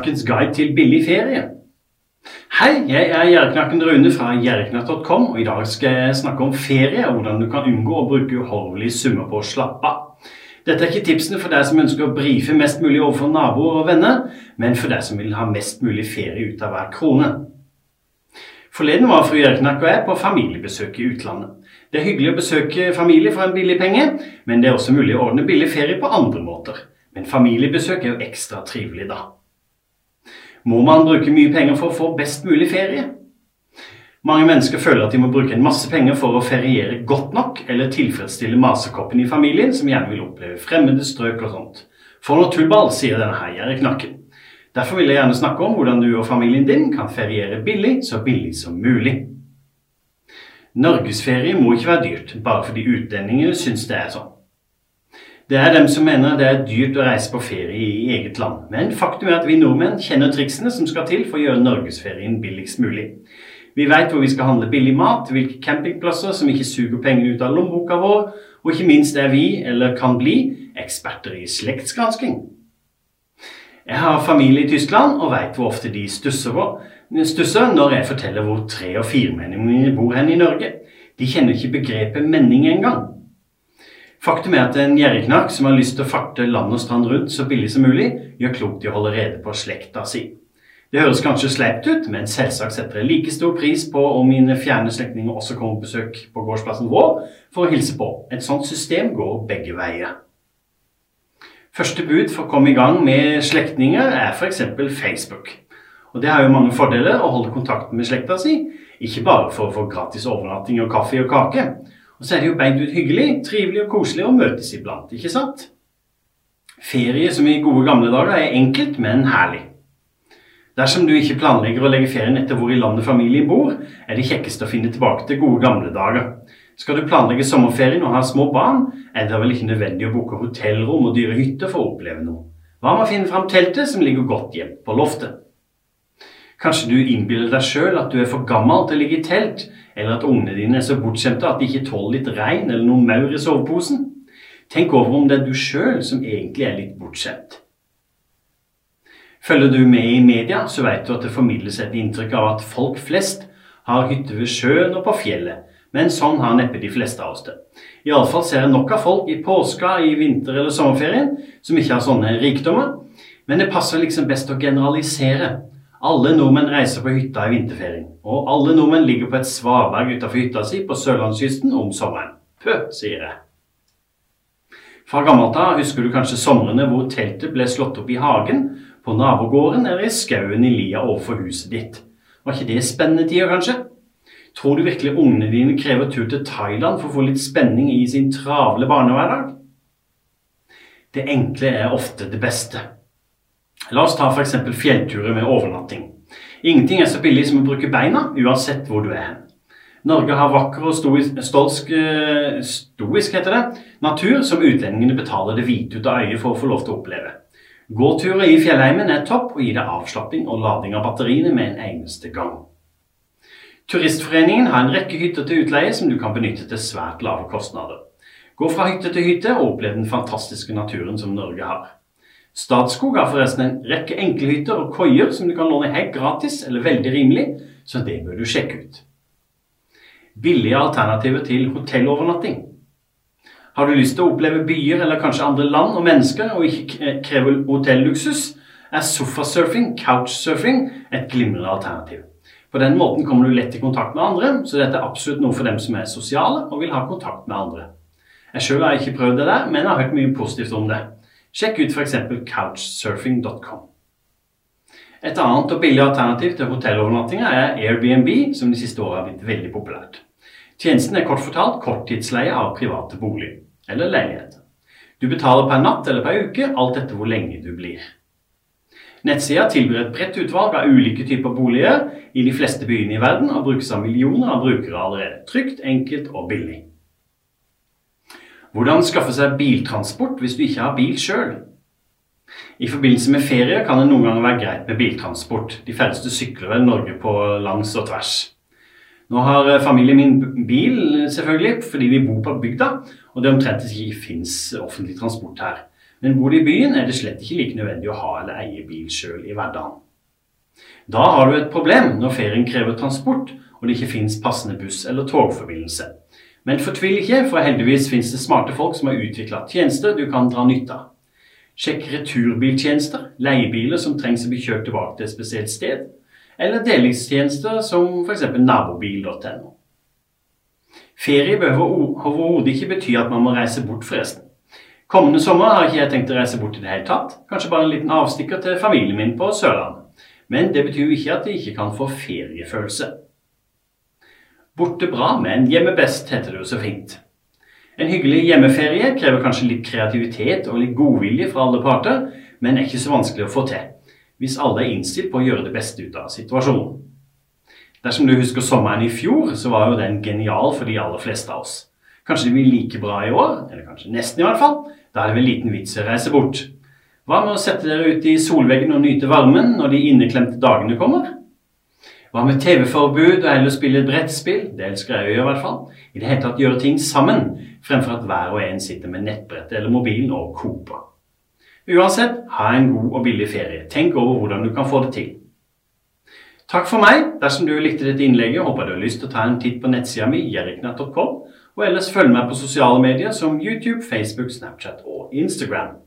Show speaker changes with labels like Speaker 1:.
Speaker 1: Gjerreknakkens guide til billig ferie. Hei, jeg er Gjerreknakken Rune fra gjerreknakk.com, og i dag skal jeg snakke om ferie og hvordan du kan unngå å bruke uhorvelige summer på å slappe av. Dette er ikke tipsene for deg som ønsker å brife mest mulig overfor naboer og venner, men for deg som vil ha mest mulig ferie ut av hver krone. Forleden var fru Gjerreknakk og jeg på familiebesøk i utlandet. Det er hyggelig å besøke familie for en billig penge, men det er også mulig å ordne billig ferie på andre måter. Men familiebesøk er jo ekstra trivelig da. Må man bruke mye penger for å få best mulig ferie? Mange mennesker føler at de må bruke en masse penger for å feriere godt nok, eller tilfredsstille masekoppen i familien, som gjerne vil oppleve fremmede strøk og sånt. For noe tullball, sier denne her knakken. Derfor vil jeg gjerne snakke om hvordan du og familien din kan feriere billig, så billig som mulig. Norgesferie må ikke være dyrt, bare fordi utlendingene syns det er sånn. Det er dem som mener det er dyrt å reise på ferie i eget land. Men faktum er at vi nordmenn kjenner triksene som skal til for å gjøre norgesferien billigst mulig. Vi veit hvor vi skal handle billig mat, hvilke campingplasser som ikke suger pengene ut av lommeboka vår, og ikke minst er vi, eller kan bli, eksperter i slektsgransking. Jeg har familie i Tyskland og veit hvor ofte de stusser, stusser når jeg forteller hvor tre- og firemenningene mine bor hen i Norge. De kjenner ikke begrepet menning engang. Faktum er at en gjerrigknark som har lyst til å farte land og strand rundt så billig som mulig, gjør klokt i å holde rede på slekta si. Det høres kanskje sleipt ut, men selvsagt setter jeg like stor pris på om mine fjerne slektninger også kommer på besøk på gårdsplassen vår for å hilse på. Et sånt system går begge veier. Første bud for å komme i gang med slektninger er f.eks. Facebook. Og Det har jo mange fordeler å holde kontakten med slekta si, ikke bare for å få gratis overnatting og kaffe og kake, og så er det jo beint ut hyggelig, trivelig og koselig å møtes iblant, ikke sant? Ferie som i gode gamle dager er enkelt, men herlig. Dersom du ikke planlegger å legge ferien etter hvor i landet familien bor, er det kjekkest å finne tilbake til gode gamle dager. Skal du planlegge sommerferien og ha små barn, er det vel ikke nødvendig å booke hotellrom og dyre hytter for å oppleve noe. Hva med å finne fram teltet som ligger godt gjemt på loftet? Kanskje du innbiller deg sjøl at du er for gammel til å ligge i telt, eller at ungene dine er så bortskjemte at de ikke tåler litt regn eller noe maur i soveposen. Tenk over om det er du sjøl som egentlig er litt bortskjemt. Følger du med i media, så vet du at det formidles et inntrykk av at folk flest har hytte ved sjøen og på fjellet, men sånn har neppe de fleste av oss det. Iallfall ser jeg nok av folk i påska, i vinter- eller sommerferien som ikke har sånne rikdommer, men det passer liksom best å generalisere alle nordmenn reiser på hytta i vinterferien, og alle nordmenn ligger på et svaberg utenfor hytta si på sørlandskysten om sommeren. Pø, sier jeg. Fra gammelt av husker du kanskje somrene hvor teltet ble slått opp i hagen, på nabogården eller i skauen i lia overfor huset ditt. Var ikke det spennende tider, kanskje? Tror du virkelig ungene dine krever tur til Thailand for å få litt spenning i sin travle barnehverdag? Det enkle er ofte det beste. La oss ta f.eks. fjellturer med overnatting. Ingenting er så billig som å bruke beina, uansett hvor du er. Norge har vakker og stolsk, eh, stoisk heter det, natur som utlendingene betaler det hvite ut av øyet for å få lov til å oppleve. Gåturer i fjellheimen er topp og gir deg avslapping og lading av batteriene med en eneste gang. Turistforeningen har en rekke hytter til utleie som du kan benytte til svært lave kostnader. Gå fra hytte til hytte og opplev den fantastiske naturen som Norge har. Statskog har forresten en rekke enkelhytter og koier som du kan låne helt gratis eller veldig rimelig, så det bør du sjekke ut. Billige alternativer til hotellovernatting. Har du lyst til å oppleve byer eller kanskje andre land og mennesker og ikke kreve hotelluksus, er sofasurfing, couchsurfing, et glimrende alternativ. På den måten kommer du lett i kontakt med andre, så dette er absolutt noe for dem som er sosiale og vil ha kontakt med andre. Jeg sjøl har ikke prøvd det der, men jeg har hørt mye positivt om det. Sjekk ut f.eks. couchsurfing.com. Et annet og billig alternativ til hotellovernattinger er Airbnb, som de siste årene har blitt veldig populært. Tjenesten er kort fortalt korttidsleie av private boliger eller leiligheter. Du betaler per natt eller per uke, alt etter hvor lenge du blir. Nettsida tilbyr et bredt utvalg av ulike typer boliger i de fleste byene i verden og brukes av millioner av brukere allerede. Trygt, enkelt og billig. Hvordan skaffe seg biltransport hvis du ikke har bil sjøl? I forbindelse med ferie kan det noen ganger være greit med biltransport. De færreste sykler vel Norge på langs og tvers. Nå har eh, familien min bil, selvfølgelig, fordi vi bor på bygda, og det omtrent ikke fins offentlig transport her. Men bor du i byen, er det slett ikke like nødvendig å ha eller eie bil sjøl i hverdagen. Da har du et problem når ferien krever transport og det ikke finnes passende buss- eller togforbindelse. Men fortvil ikke, for heldigvis finnes det smarte folk som har utvikla tjenester du kan dra nytte av. Sjekk returbiltjenester, leiebiler som trengs å bli kjørt tilbake til et spesielt sted, eller delingstjenester som f.eks. nabobil.no. Ferie behøver overhodet ikke bety at man må reise bort, forresten. Kommende sommer har ikke jeg tenkt å reise bort i det hele tatt. Kanskje bare en liten avstikker til familien min på Sørlandet. Men det betyr jo ikke at de ikke kan få feriefølelse. Borte bra, men hjemme best, heter det jo så fint. En hyggelig hjemmeferie krever kanskje litt kreativitet og litt godvilje fra alle parter, men er ikke så vanskelig å få til, hvis alle er innstilt på å gjøre det beste ut av situasjonen. Dersom du husker sommeren i fjor, så var jo den genial for de aller fleste av oss. Kanskje det blir like bra i år, eller kanskje nesten i hvert fall. Da er det vel liten vits i å reise bort. Hva med å sette dere ut i solveggen og nyte varmen når de inneklemte dagene kommer? Hva med TV-forbud og heller spille et brettspill? Det elsker jeg å gjøre i hvert fall. I det hele tatt gjøre ting sammen, fremfor at hver og en sitter med nettbrettet eller mobilen og koper. Uansett, ha en god og billig ferie. Tenk over hvordan du kan få det til. Takk for meg. Dersom du likte dette innlegget, håper du har lyst til å ta en titt på nettsida mi, jeriknett.com, og ellers følg meg på sosiale medier som YouTube, Facebook, Snapchat og Instagram.